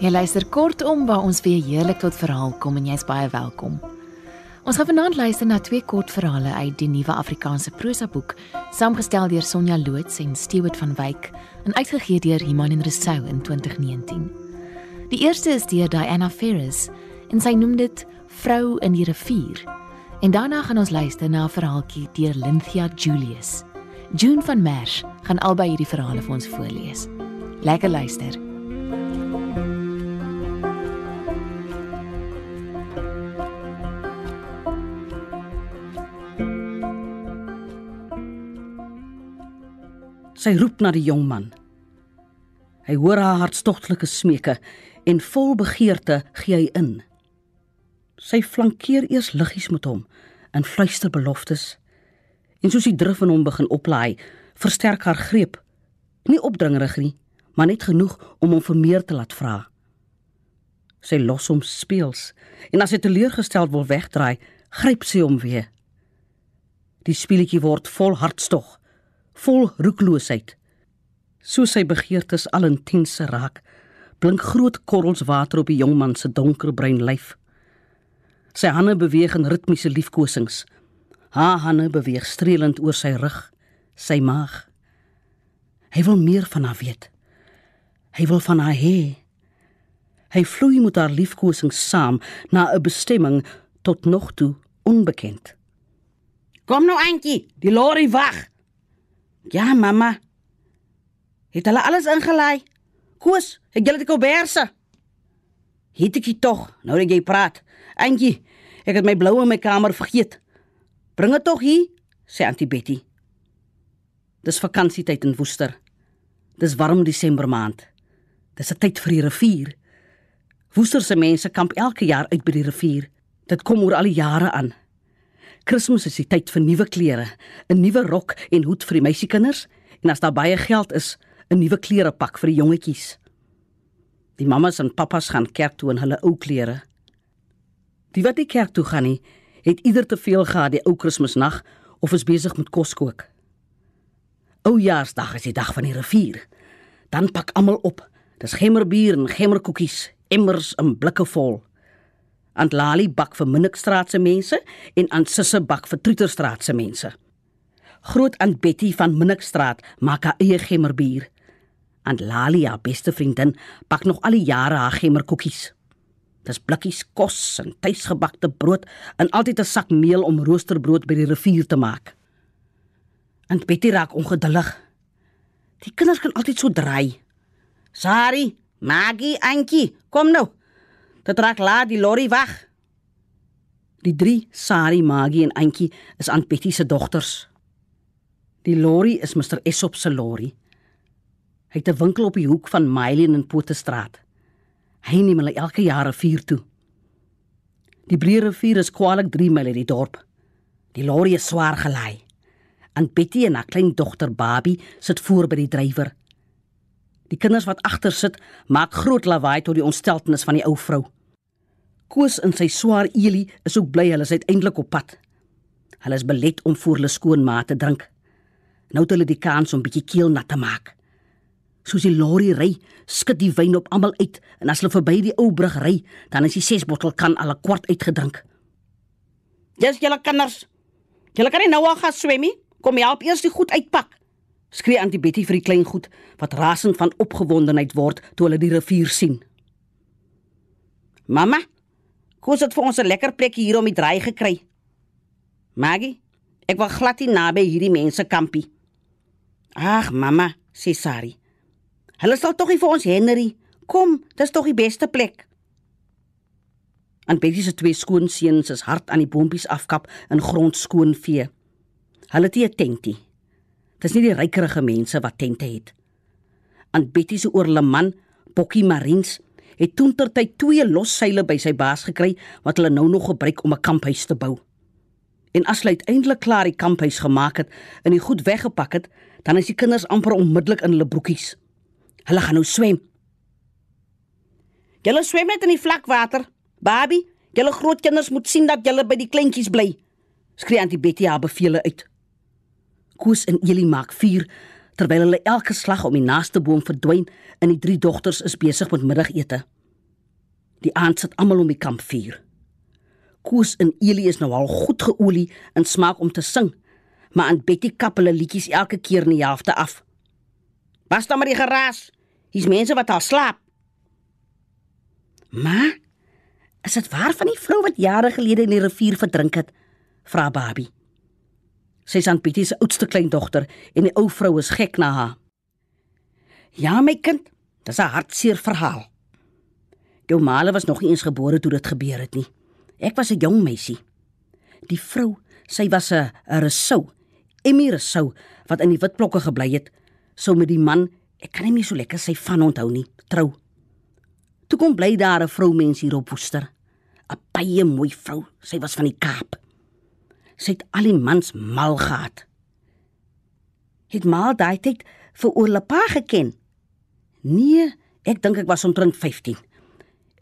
Jy luister kortom waar ons weer heerlik tot verhaal kom en jy's baie welkom. Ons gaan vanaand luister na twee kortverhale uit die nuwe Afrikaanse prosa boek, saamgestel deur Sonja Loots en Stewart van Wyk en uitgegee deur Iman en Resou in 2019. Die eerste is deur Diana Ferris en sy noem dit Vrou in die rivier. En daarna gaan ons luister na 'n verhaaltjie deur Lynthia Julius. June van Merch gaan albei hierdie verhale vir ons voorlees. Lekker luister. Sy roep na die jong man. Hy hoor haar hartstogtelike smeke en vol begeerte gee hy in. Sy flankeer eers liggies met hom en fluister beloftes. En soos die drif in hom begin oplaai, versterk haar greep. Nie opdringerig nie, maar net genoeg om hom vir meer te laat vra. Sy los hom speels en as hy teleurgesteld wil wegdraai, gryp sy hom weer. Die speletjie word vol hartstog, vol roekloosheid. Soos sy begeertes al intense raak, blink groot korrels water op die jong man se donkerbruin lyf. Sy hande beweeg in ritmiese liefkosings. Haar hande beweeg streelend oor sy rug, sy maag. Hy wil meer van haar weet. Hy wil van haar hê. Hy vloei met haar liefkosings saam na 'n bestemming tot nog toe onbekend. Kom nou Antjie, die lorry wag. Ja, mamma. Het hulle alles ingelaai? Koos, het julle die koberse? Het ek dit tog, nou dat jy praat. Antjie, ek het my blou in my kamer vergeet. Bring dit tog hier, sê Auntie Betty. Dis vakansietyd in Woester. Dis warm Desember maand. Dis 'n tyd vir die rivier. Woester se mense kamp elke jaar uit by die rivier. Dit kom oor al die jare aan. Kersfees is die tyd vir nuwe klere, 'n nuwe rok en hoed vir die meisiekinders en as daar baie geld is, 'n nuwe klerepak vir die jongetjies. Die mammas en pappas gaan kerk toe in hulle ou klere. Die wat nie kerk toe gaan nie, het ieder te veel gehad die ou Kersnag of is besig met kos kook. Oujaarsdag is die dag van die rivier. Dan pak almal op. Dis gemmerbier en gemmerkoekies, emmers en blikke vol. Ant Lali bak vir Minnikstraat se mense en Ant Sisse bak vir Troeterstraat se mense. Groot Ant Betty van Minnikstraat maak haar eie gemmerbier. Ant Lali, haar beste vriendin, bak nog al die jare haar gemmerkoekies. Dis blikkies kos en tuisgebakte brood en altyd 'n sak meel om roosterbrood by die rivier te maak. Ant Betty raak ongeduldig. Die kinders kan altyd so draai. Sari, Maggie, Antjie, kom nou. Dit raak laat die lorry wag. Die drie, Sari, Maggie en Antjie, is Ant Betty se dogters. Die lorry is Mr Esop se lorry. Hy het 'n winkel op die hoek van Mylene en Potterstraat. Hy neem hulle elke jaar 'n vuur toe. Die breë rivier is kwaliek 3 myl uit die dorp. Die lorry is swaar gelei. Ant Betty en haar klein dogter Baby sit voor by die drywer. Die kinders wat agter sit, maak groot lawaai tot die ontsteltenis van die ou vrou. Koos in sy swaar elie is ook bly hulle is uiteindelik op pad. Hulle is belet om voor hulle skoonma te drink. Nou het hulle die kans om bietjie keel nat te maak. Soos die lorry ry, skud die wyn op almal uit en as hulle verby die ou brug ry, dan is die ses bottel kan al 'n kwart uitgedrink. Dis julle kinders. Julle kan nie nou al gaan swem nie. Kom help eers die goed uitpak. Skree Auntie Betty vir die klein goed wat rasend van opgewondenheid word toe hulle die rivier sien. Mamma, kos dit vir ons 'n lekker plekkie hier om die draai gekry. Maggie, ek wil glad nie naby hierdie mense kampie. Ag, mamma, sê Sari. Hulle sal tog nie vir ons Henry. Kom, dis tog die beste plek. En Betty se twee skoonseuns is hard aan die bompies afkap en grond skoon vee. Hulle het 'n tentie. Dis nie die rykerige mense wat tente het. Aan Betty se oorleman, Bokkie Marins, het toentertyd twee los seile by sy baas gekry wat hulle nou nog gebruik om 'n kamphuis te bou. En as hulle uiteindelik klaar die kamphuis gemaak het en die goed weggepak het, dan is die kinders amper onmiddellik in hulle broekies. Hulle gaan nou swem. Julle swem net in die vlakwater. Baby, julle groot kinders moet sien dat julle by die kleintjies bly. Skree Auntie Betty haar bevele uit. Koos en Elie maak vuur terwyl hulle elke slag om die naaste boom verdwyn en die drie dogters is besig met middagete. Die aand sit almal om die kampvuur. Koos en Elie is nou al goed geolie en smaak om te sing, maar aan Betty kap hulle liedjies elke keer in die helfte af. Was dan maar die geraas. Hier's mense wat al slaap. Ma, is dit waar van die vrou wat jare gelede in die rivier verdrink het? Vra Babi. Sy aan Betty se oudste kleindogter en die ou vrou is gek na haar. Ja, my kind, dis 'n hartseer verhaal. Jou maale was nog nie eens gebore toe dit gebeur het nie. Ek was 'n jong meisie. Die vrou, sy was 'n resou, Emmy resou wat in die witblokke gebly het, sou met die man, ek kan nie meer so lekker sy van onthou nie, trou. Toe kom bly daar 'n vroumens hier op Woester. 'n Baie mooi vrou, sy was van die Kaap. Sy het al die mans mal gehad. Het maar daai tyd vir oorlepa geken. Nee, ek dink ek was omtrent 15.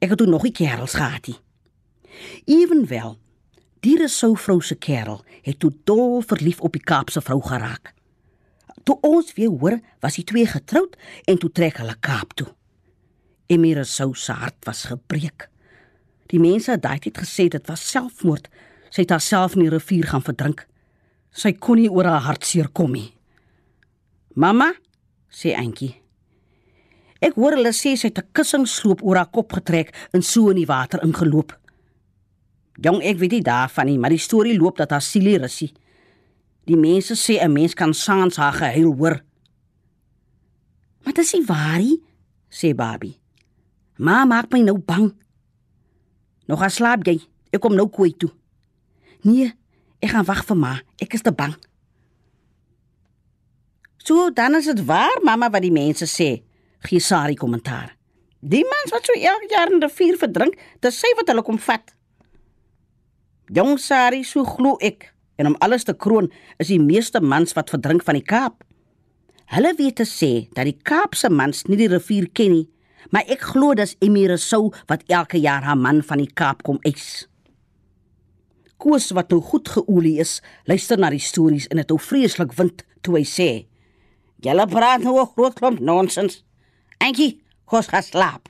Ek het toe nog nie kerels gehad nie. Evenwel, die resou vrou se kerel het toe dol verlief op die Kaapse vrou geraak. Toe ons weer hoor, was die twee getroud en toe trek hulle Kaap toe. Emira sou se hart was gebreek. Die mense het daai tyd gesê dit was selfmoord. Sy het haarself in die rivier gaan verdrink. Sy kon nie oor haar hartseer kom nie. "Mamma," sê Antjie. Ek hoor hulle sê sy het 'n kussingsloop oor haar kop getrek en so in die water ingeloop. Jong, ek weet nie daarvan nie, maar die storie loop dat haar sielie russie. Die mense sê 'n mens kan saans haar gehuil hoor. Maar dit is nie waar nie, sê Barbie. Ma maak my nou bang. Nog gaan slaap jy. Ek kom nou kooi toe. Nee, ek gaan wag vir ma. Ek is te bang. So dan is dit waar, mamma, wat die mense sê, gee Sari kommentaar. Die mens wat so elke jaar in die rivier verdrink, dis sy wat hulle kom vat. Jong Sari, so glo ek, en om alles te kroon, is die meeste mans wat verdrink van die Kaap. Hulle weet te sê dat die Kaapse mans nie die rivier ken nie, maar ek glo dis Emire sou wat elke jaar haar man van die Kaap kom eis. Koos wat nou goed geolie is, luister na die stories en dit hou vreeslik wind toe hy sê: "Julle praat nou 'n groot klomp nonsens. Antjie, kos gaan slaap."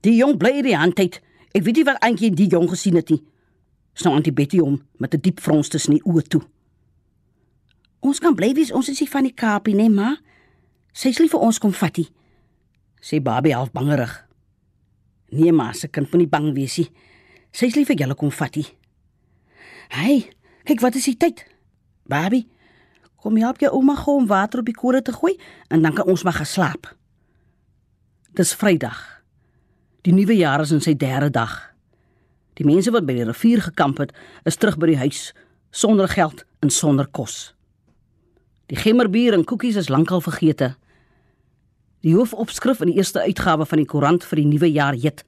Die jong bly die handtyd. Ek weet nie wat Antjie die jong gesien het nie. Snou Antjie Betty om met 'n diep frons tussen die oë toe. Ons kan bly wees ons is nie van die Kaapie, nee, ma. Sy's lief vir ons kom vatie. Sê Babie half bangerig. Nee, ma, se kind moenie bang wees nie. Sy's lief vir julle kom vatie. Hey, kyk wat is die tyd? Babie, kom help jou ouma om water op die kore te gooi en dan kan ons maar gaan slaap. Dis Vrydag. Die nuwe jaar is in sy derde dag. Die mense wat by die rivier gekamp het, is terug by die huis sonder geld en sonder kos. Die gemmerbier en koekies is lankal vergete. Die hoofopskrif in die eerste uitgawe van die koerant vir die nuwe jaar heet: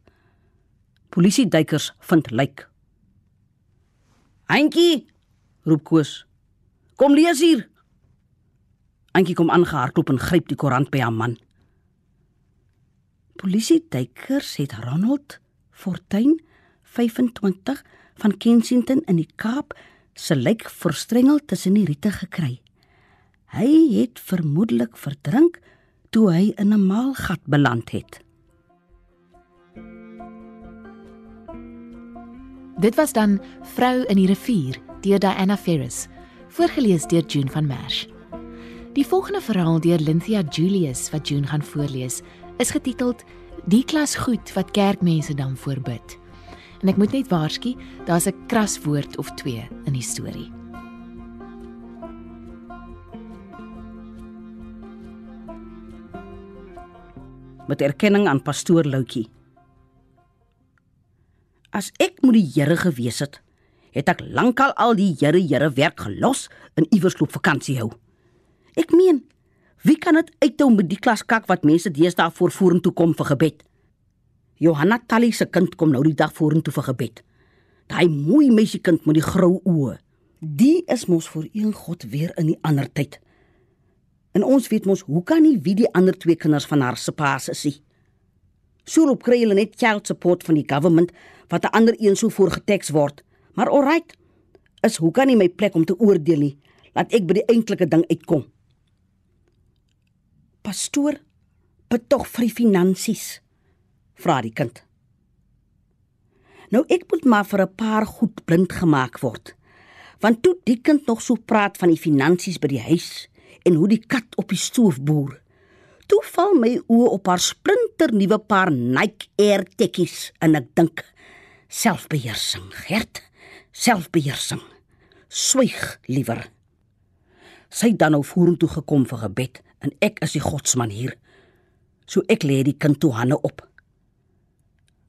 Polisie duikers vind lijk. Antjie, roep Koos. Kom lees hier. Antjie kom aangehardloop en gryp die koerant by haar man. Polisie duikers het Ronald Fortuin 25 van Kensington in die Kaap se lijk verstrengel tussen die riete gekry. Hy het vermoedelik verdrink toe hy in 'n maalgat beland het. Dit was dan Vrou in die rivier deur Diana Ferris, voorgeles deur June van Merch. Die volgende verhaal deur Lynthia Julius wat June gaan voorlees, is getiteld Die klas goed wat kerkmense dan voorbid. En ek moet net waarsku, daar's 'n kras woord of twee in die storie. Met erkenning aan pastoor Loutjie. As ek moet die Here gewees het, het ek lankal al die Here Here werk gelos en iewers loop vakansie hou. Ek meen, wie kan dit uithou met die klaskak wat mense deesdae voor vorentoe kom vir gebed? Johanna Tally se kind kom nou die dag vorentoe vir gebed. Daai mooi meisiekind met die grou oë. Die is mos vir een God weer in die ander tyd. En ons weet mos hoe kan nie wie die ander twee kinders van haar se paas is nie. Sou op kry hulle net child support van die government wat 'n ander een so voorgeteks word. Maar alright. Is hoe kan nie my plek om te oordeel nie. Laat ek by die eintlike ding uitkom. Pastoor, bid tog vir die finansies, vra die kind. Nou ek moet maar vir 'n paar goed blind gemaak word. Want toe die kind nog so praat van die finansies by die huis en hoe die kat op die stoof boer. Toe val my oë op haar splinter nuwe paar Nike Air tekkies en ek dink selfbeheersing, Gert, selfbeheersing. Swyg liewer. Sy het dan nou vorentoe gekom vir gebed en ek is die godsman hier. So ek lê die kind toe hande op.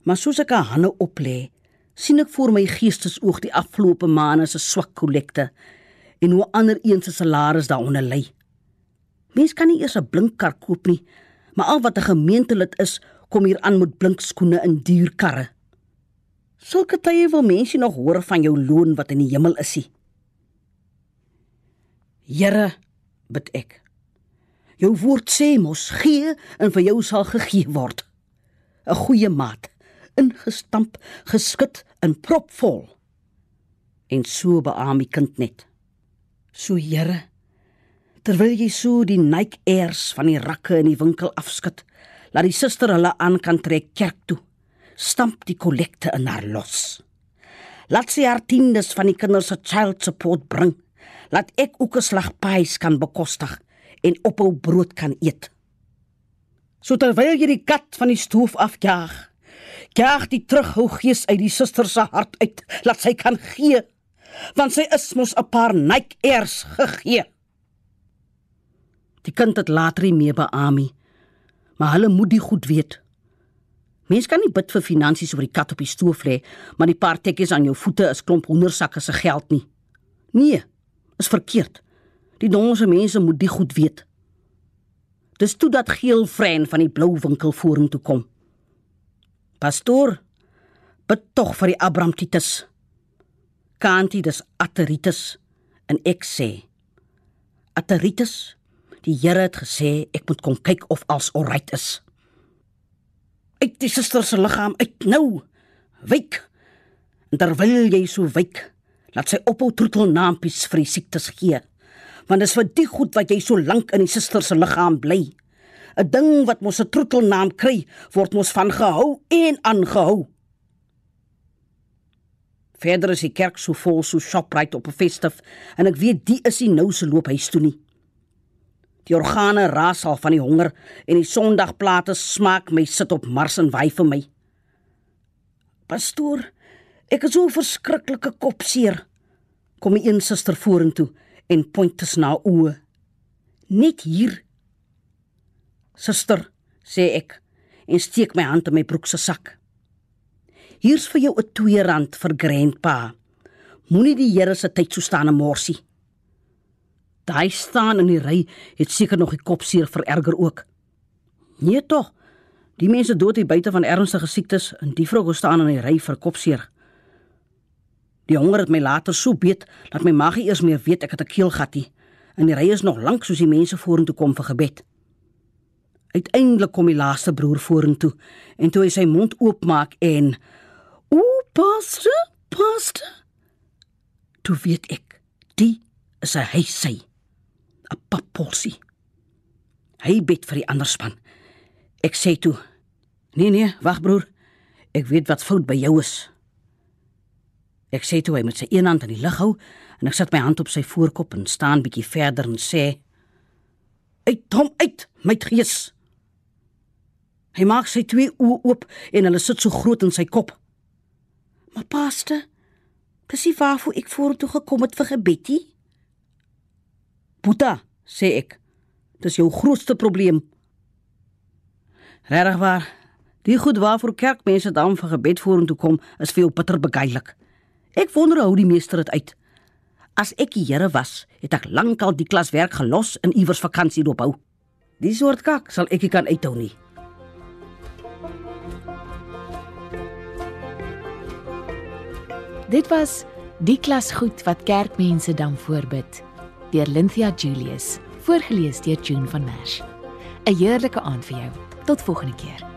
Maar soos ek haar hande op lê, sien ek voor my geestesoog die afgelope maande se swak kollekte en hoe ander een se salaris daaronder lê. Mens kan nie eers 'n blink kar koop nie, maar al wat 'n gemeentelid is, kom hier aan met blink skoene en duur karre. Sulke tye wil mense nog hoor van jou loon wat in die hemel is. Nie. Here, bid ek. Jou woord sê mos gee en vir jou sal gegee word. 'n Goeie maat, ingestamp, geskit en propvol. En so beamoe die kind net. So Here, terwyl jy so die Nike Airs van die rakke in die winkel afskud, laat die suster hulle aan kan trek kerk toe. Stamp die kollekte in haar los. Laat sy haar tiendes van die kinders se child support bring laat ek ook 'n slag pies kan bekostig en ophou brood kan eet. So terwyl jy die kat van die stoof afjaag, jaag die terughou gees uit die suster se hart uit, laat sy kan gee, want sy is mos 'n paar Nike Airs gegee. Die kind het later nie meer beamie, maar hulle moet die goed weet. Mens kan nie bid vir finansies oor die kat op die stoof lê, maar die paar tekkies aan jou voete is klomp hoendersakke se geld nie. Nee, is verkeerd. Die donse mense moet dit goed weet. Dis toe dat geel vrein van die blou winkel vorentoe kom. Pastoor, bid tog vir die Abramtitis. Kantie dis Ateritis en ek sê Ateritis, die Here het gesê ek moet kom kyk of alles oukei is. Uit die suster se liggaam uit nou. Wyk. Terwyl jy so wyk, laat sy ophou troetelnaampies vir die siektes gee. Want dis vir die goed wat jy so lank in die suster se liggaam bly. 'n Ding wat mos 'n troetelnaam kry, word mos van gehou en aangehou. Verder is die kerk so vol so shoprite op 'n festiv en ek weet die is nie nou se loop huis toe nie. Die organe raas al van die honger en die Sondagplate smaak my sit op mars en wy vir my. Pastoor, Ek het so 'n verskriklike kopseer. Kom die een suster vorentoe en point tussen haar oë. Net hier. Suster, sê ek en steek my hand in my broek se sak. Hier's vir jou 'n 2 rand vir grandpa. Moenie die Here se tyd so staan en morsie. Daai staan in die ry het seker nog die kopseer vererger ook. Nee tog. Die mense dood hier buite van ernstige siektes en die vrou staan in die ry vir kopseer. Die honger het my later so beet dat my maag eers meer weet ek het 'n keelgatjie en die ry is nog lank soos die mense vorentoe kom vir gebed. Uiteindelik kom die laaste broer vorentoe en toe hy sy mond oopmaak en o, pastor, pastor. Toe weet ek, die is hy sê 'n pappolsie. Hy bid vir die ander span. Ek sê toe: "Nee nee, wag broer. Ek weet wat fout by jou is." Ek sê toe hy met sy een hand in die lug hou en ek sit my hand op sy voorkop en staan bietjie verder en sê: "Uit hom uit, my gees." Hy maak sy twee oë oop en hulle sit so groot in sy kop. "Maar paaste, dis nie waarvoor ek vorentoe gekom het vir gebedie." "Puta," sê ek. "Dis jou grootste probleem." Regtig waar. Die goed waarvoor kerkmense dan vir gebed vorentoe kom, is vir jou bitter begeilik. Ek wonder hoe die meester dit uit. As ek die Here was, het ek lankal die klaswerk gelos en iewers vakansie dophou. Die soort kak sal ek nie kan uithou nie. Dit was die klas goed wat kerkmense dan voorbid deur Lynthia Julius, voorgeles deur June van Merch. 'n Heerlike aand vir jou. Tot volgende keer.